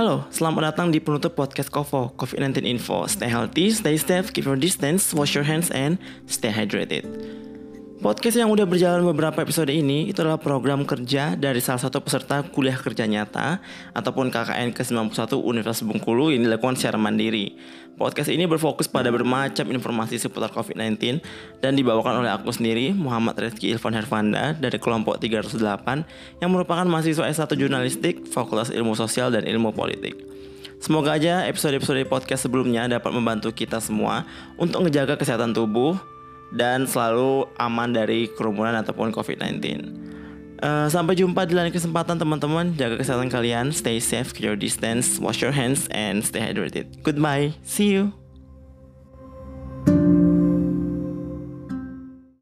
Halo, selamat datang di penutup podcast Kovo, COVID-19 Info. Stay healthy, stay safe, keep your distance, wash your hands, and stay hydrated. Podcast yang udah berjalan beberapa episode ini itu adalah program kerja dari salah satu peserta kuliah kerja nyata ataupun KKN ke-91 Universitas Bengkulu yang dilakukan secara mandiri. Podcast ini berfokus pada bermacam informasi seputar COVID-19 dan dibawakan oleh aku sendiri, Muhammad Rezki Ilvan Hervanda dari kelompok 308 yang merupakan mahasiswa S1 Jurnalistik, Fakultas Ilmu Sosial dan Ilmu Politik. Semoga aja episode-episode podcast sebelumnya dapat membantu kita semua untuk menjaga kesehatan tubuh, dan selalu aman dari kerumunan ataupun COVID-19. Uh, sampai jumpa di lain kesempatan teman-teman. Jaga kesehatan kalian, stay safe, keep your distance, wash your hands, and stay hydrated. Goodbye, see you.